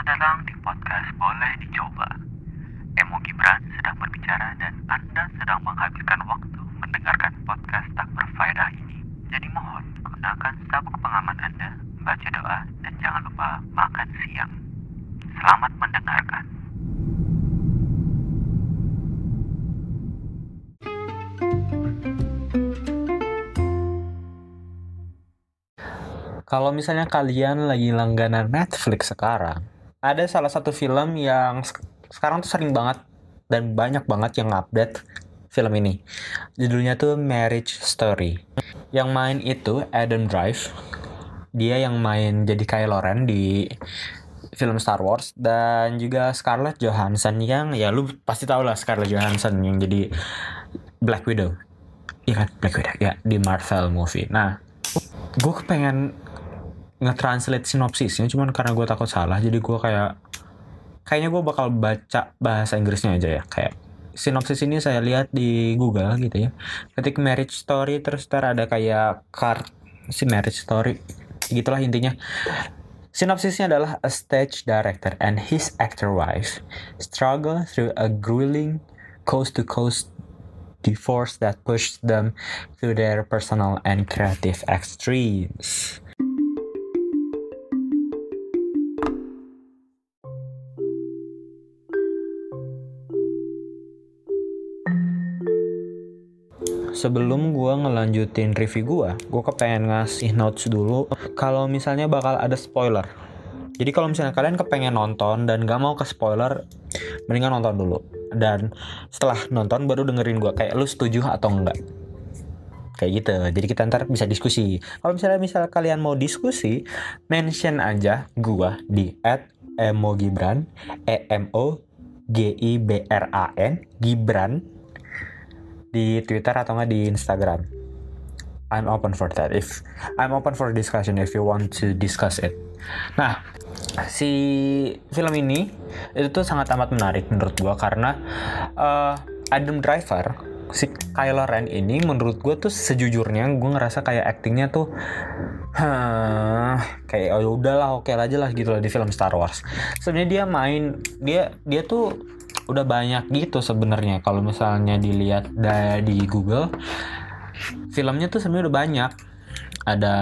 Selamat datang di podcast Boleh Dicoba. Emo Gibran sedang berbicara dan Anda sedang menghabiskan waktu mendengarkan podcast tak berfaedah ini. Jadi mohon gunakan sabuk pengaman Anda, baca doa, dan jangan lupa makan siang. Selamat mendengarkan. Kalau misalnya kalian lagi langganan Netflix sekarang, ada salah satu film yang sek- sekarang tuh sering banget dan banyak banget yang update film ini. Judulnya tuh Marriage Story. Yang main itu Adam Drive. Dia yang main jadi Kylo Ren di film Star Wars dan juga Scarlett Johansson yang ya lu pasti tau lah Scarlett Johansson yang jadi Black Widow. Iya kan Black Widow ya di Marvel movie. Nah, gue kepengen nge-translate sinopsisnya cuman karena gue takut salah jadi gue kayak kayaknya gue bakal baca bahasa Inggrisnya aja ya. Kayak sinopsis ini saya lihat di Google gitu ya. Ketik marriage story terus ntar ada kayak card si marriage story gitulah intinya. Sinopsisnya adalah a stage director and his actor wife struggle through a grueling coast to coast divorce that pushed them to their personal and creative extremes. Sebelum gua ngelanjutin review gua, gua kepengen ngasih notes dulu kalau misalnya bakal ada spoiler. Jadi kalau misalnya kalian kepengen nonton dan gak mau ke spoiler, mendingan nonton dulu. Dan setelah nonton baru dengerin gua kayak lu setuju atau enggak. Kayak gitu. Jadi kita ntar bisa diskusi. Kalau misalnya misal kalian mau diskusi, mention aja gua di @emogibran, e m o g i b r a n Gibran di Twitter atau nggak di Instagram. I'm open for that. If I'm open for discussion if you want to discuss it. Nah, si film ini itu tuh sangat amat menarik menurut gua karena eh, Adam Driver si Kylo Ren ini menurut gue tuh sejujurnya gue ngerasa kayak actingnya tuh Hah, kayak oh udahlah oke aja lah gitu lah di film Star Wars. Sebenarnya dia main dia dia tuh udah banyak gitu sebenarnya. Kalau misalnya dilihat dari Google filmnya tuh sebenarnya udah banyak. Ada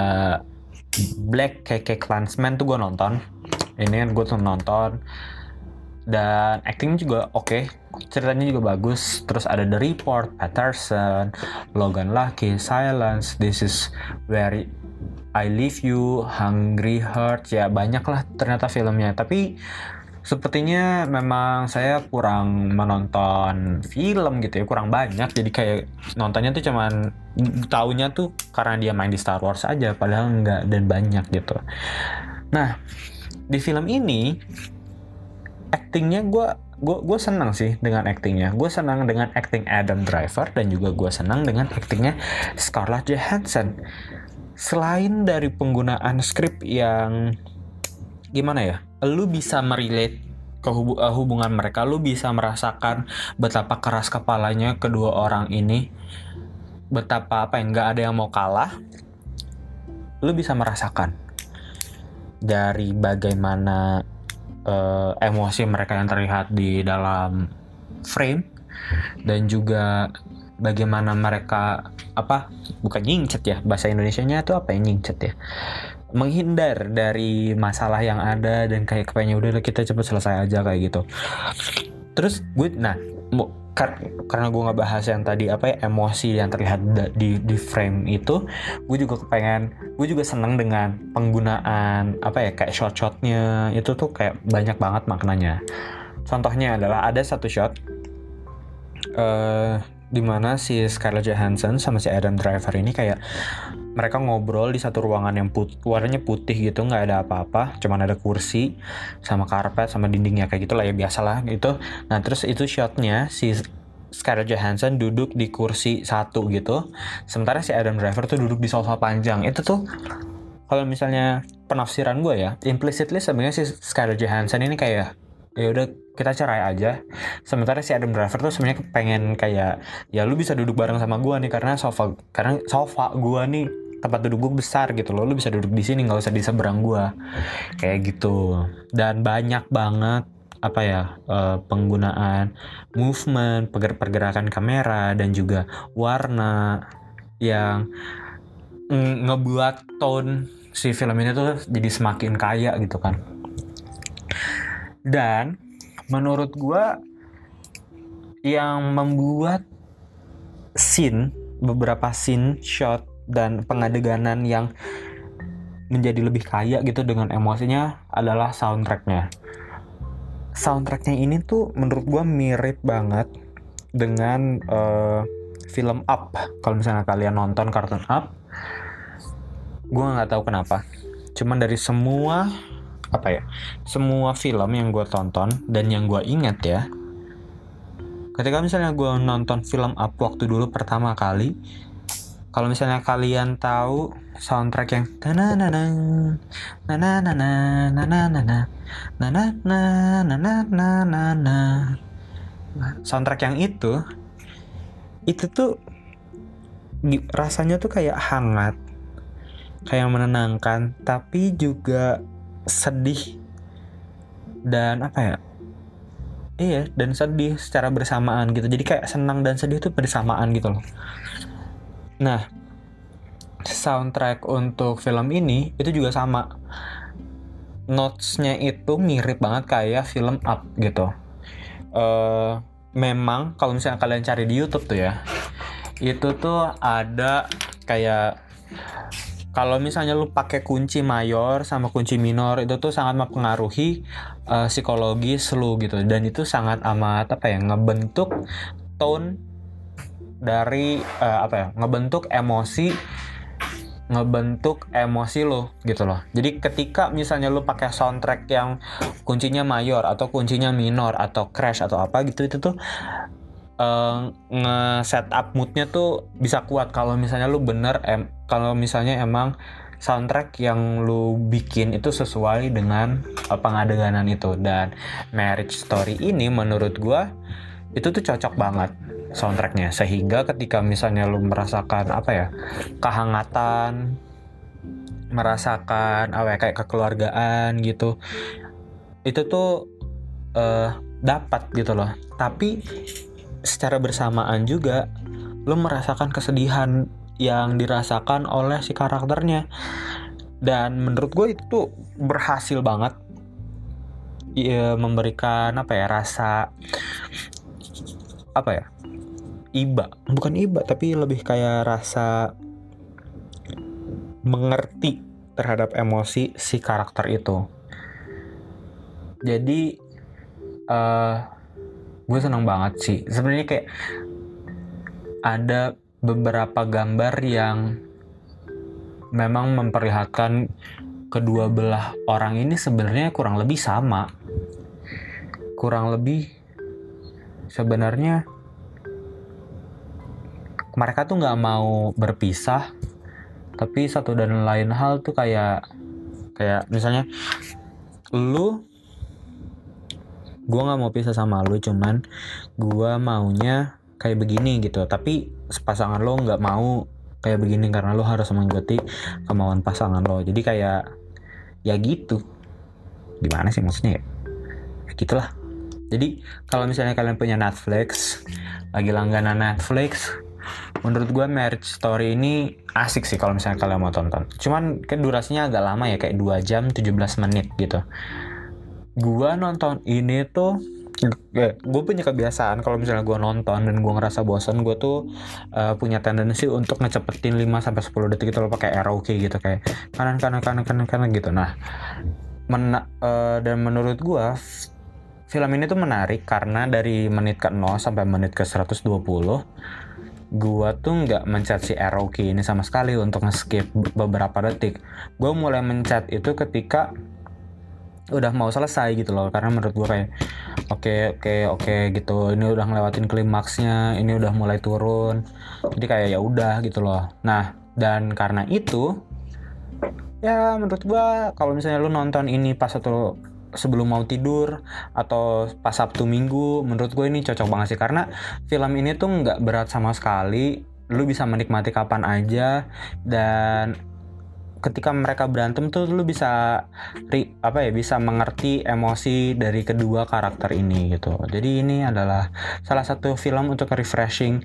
Black KK Klansman tuh gue nonton. Ini kan gue tuh nonton. Dan actingnya juga oke. Ceritanya juga bagus. Terus ada The Report Patterson Logan Lucky Silence This is where I Leave You Hungry Heart ya banyak lah ternyata filmnya. Tapi sepertinya memang saya kurang menonton film gitu ya kurang banyak. Jadi kayak nontonnya tuh cuman taunya tuh karena dia main di Star Wars aja padahal enggak dan banyak gitu. Nah di film ini actingnya gue gue gue senang sih dengan actingnya. Gue senang dengan acting Adam Driver dan juga gue senang dengan actingnya Scarlett Johansson. Selain dari penggunaan skrip yang gimana ya lu bisa merelate ke hubu- eh, hubungan mereka lu bisa merasakan betapa keras kepalanya kedua orang ini betapa apa yang nggak ada yang mau kalah lu bisa merasakan dari bagaimana eh, emosi mereka yang terlihat di dalam frame dan juga bagaimana mereka apa bukan nyingcet ya bahasa Indonesianya itu apa ya nyingcet ya menghindar dari masalah yang ada dan kayak kayaknya udah kita cepet selesai aja kayak gitu. Terus gue nah kar- karena gue nggak bahas yang tadi apa ya emosi yang terlihat di di frame itu gue juga kepengen gue juga seneng dengan penggunaan apa ya kayak shot-shotnya. Itu tuh kayak banyak banget maknanya. Contohnya adalah ada satu shot eh di mana si Scarlett Johansson sama si Adam Driver ini kayak mereka ngobrol di satu ruangan yang put warnanya putih gitu nggak ada apa-apa cuman ada kursi sama karpet sama dindingnya kayak gitulah ya biasalah gitu. Nah terus itu shotnya si Scarlett Johansson duduk di kursi satu gitu. Sementara si Adam Driver tuh duduk di sofa panjang. Itu tuh kalau misalnya penafsiran gue ya implicitly sebenarnya si Scarlett Johansson ini kayak ya udah kita cerai aja. Sementara si Adam Driver tuh sebenarnya pengen kayak ya lu bisa duduk bareng sama gua nih karena sofa karena sofa gua nih tempat duduk gue besar gitu loh. Lu bisa duduk di sini nggak usah di seberang gue kayak gitu. Dan banyak banget apa ya uh, penggunaan movement pergerakan kamera dan juga warna yang ngebuat tone si film ini tuh jadi semakin kaya gitu kan. Dan menurut gue yang membuat scene beberapa scene shot dan pengadeganan yang menjadi lebih kaya gitu dengan emosinya adalah soundtracknya. Soundtracknya ini tuh menurut gue mirip banget dengan uh, film Up. Kalau misalnya kalian nonton kartun Up gue nggak tahu kenapa. Cuman dari semua apa ya semua film yang gue tonton dan yang gue ingat ya ketika misalnya gue nonton film Up waktu dulu pertama kali kalau misalnya kalian tahu soundtrack yang na na na na na soundtrack yang itu itu tuh rasanya tuh kayak hangat kayak menenangkan tapi juga sedih dan apa ya? Iya dan sedih secara bersamaan gitu. Jadi kayak senang dan sedih tuh bersamaan gitu loh nah soundtrack untuk film ini itu juga sama. Notesnya itu mirip banget kayak film Up gitu. Uh, memang kalau misalnya kalian cari di YouTube tuh ya itu tuh ada kayak kalau misalnya lu pakai kunci mayor sama kunci minor itu tuh sangat mempengaruhi uh, psikologis lu gitu. Dan itu sangat amat apa ya ngebentuk tone dari uh, apa ya ngebentuk emosi ngebentuk emosi lo gitu loh. Jadi ketika misalnya lo pakai soundtrack yang kuncinya mayor atau kuncinya minor atau crash atau apa gitu itu tuh uh, nge-set up moodnya tuh bisa kuat. Kalau misalnya lo bener em kalau misalnya emang soundtrack yang lu bikin itu sesuai dengan uh, pengadeganan itu. Dan Marriage Story ini menurut gua itu tuh cocok banget soundtracknya. Sehingga ketika misalnya lu merasakan apa ya kehangatan merasakan apa ya kayak kekeluargaan gitu itu tuh uh, dapat gitu loh. Tapi secara bersamaan juga lu merasakan kesedihan yang dirasakan oleh si karakternya. Dan menurut gue itu berhasil banget. Ya, memberikan apa ya rasa apa ya iba. Bukan iba tapi lebih kayak rasa mengerti terhadap emosi si karakter itu. Jadi uh, gue seneng banget sih. Sebenarnya kayak ada beberapa gambar yang memang memperlihatkan kedua belah orang ini sebenarnya kurang lebih sama. Kurang lebih sebenarnya mereka tuh nggak mau berpisah tapi satu dan lain hal tuh kayak kayak misalnya lu gue nggak mau pisah sama lu cuman gue maunya kayak begini gitu. Tapi pasangan lo nggak mau kayak begini karena lo harus mengikuti kemauan pasangan lo. Jadi kayak ya gitu. Gimana sih maksudnya ya, ya gitulah. Jadi kalau misalnya kalian punya Netflix lagi langganan Netflix menurut gue Marriage Story ini asik sih kalau misalnya kalian mau tonton. Cuman kan durasinya agak lama ya kayak 2 jam 17 menit gitu. Gue nonton ini tuh gue punya kebiasaan kalau misalnya gue nonton dan gue ngerasa bosan gue tuh uh, punya tendensi untuk ngecepetin 5 sampai sepuluh detik itu lo pakai key gitu kayak kanan kanan kanan kanan kanan gitu. Nah men uh, dan menurut gue film ini tuh menarik karena dari menit ke 0 sampai menit ke 120 gua tuh nggak mencet si arrow key ini sama sekali untuk nge-skip beberapa detik. Gue mulai mencet itu ketika udah mau selesai gitu loh karena menurut gue kayak oke okay, oke okay, oke okay, gitu. Ini udah ngelewatin klimaksnya ini udah mulai turun. Jadi kayak ya udah gitu loh. Nah dan karena itu ya menurut gue kalau misalnya lu nonton ini pas atau sebelum mau tidur atau pas Sabtu Minggu menurut gue ini cocok banget sih. Karena film ini tuh nggak berat sama sekali. Lu bisa menikmati kapan aja dan ketika mereka berantem tuh lu bisa ri, apa ya bisa mengerti emosi dari kedua karakter ini gitu. Jadi ini adalah salah satu film untuk refreshing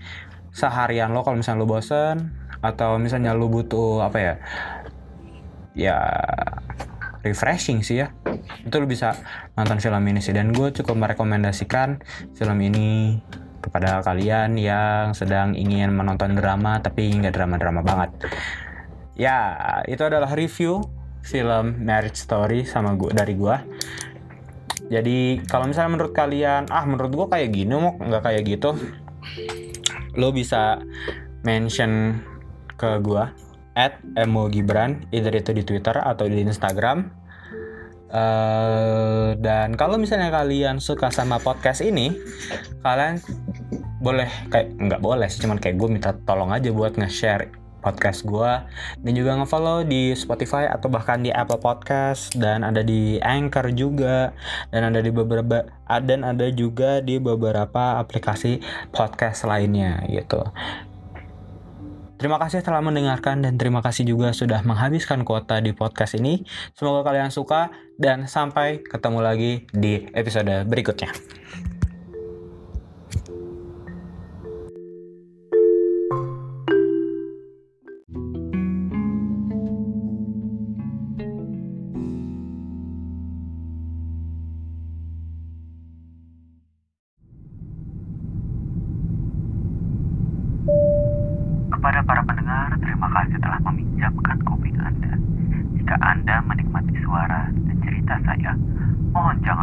seharian lo kalau misalnya lu bosen atau misalnya lu butuh apa ya ya refreshing sih ya. Itu lu bisa nonton film ini sih. Dan gue cukup merekomendasikan film ini kepada kalian yang sedang ingin menonton drama tapi nggak drama-drama banget. Ya itu adalah review film Marriage Story sama gue dari gue jadi kalau misalnya menurut kalian ah menurut gue kayak gini mau nggak kayak gitu lo bisa mention ke gue at emo gibran either itu di twitter atau di instagram. Uh, dan kalau misalnya kalian suka sama podcast ini, kalian boleh kayak nggak boleh sih, cuman kayak gue minta tolong aja buat nge-share podcast gue dan juga nge-follow di Spotify atau bahkan di Apple Podcast. Dan ada di Anchor juga. Dan ada di beberapa dan ada juga di beberapa aplikasi podcast lainnya gitu. Terima kasih telah mendengarkan dan terima kasih juga sudah menghabiskan kuota di podcast ini. Semoga kalian suka dan sampai ketemu lagi di episode berikutnya. kasih telah meminjamkan kuping Anda. Jika Anda menikmati suara dan cerita saya, mohon jangan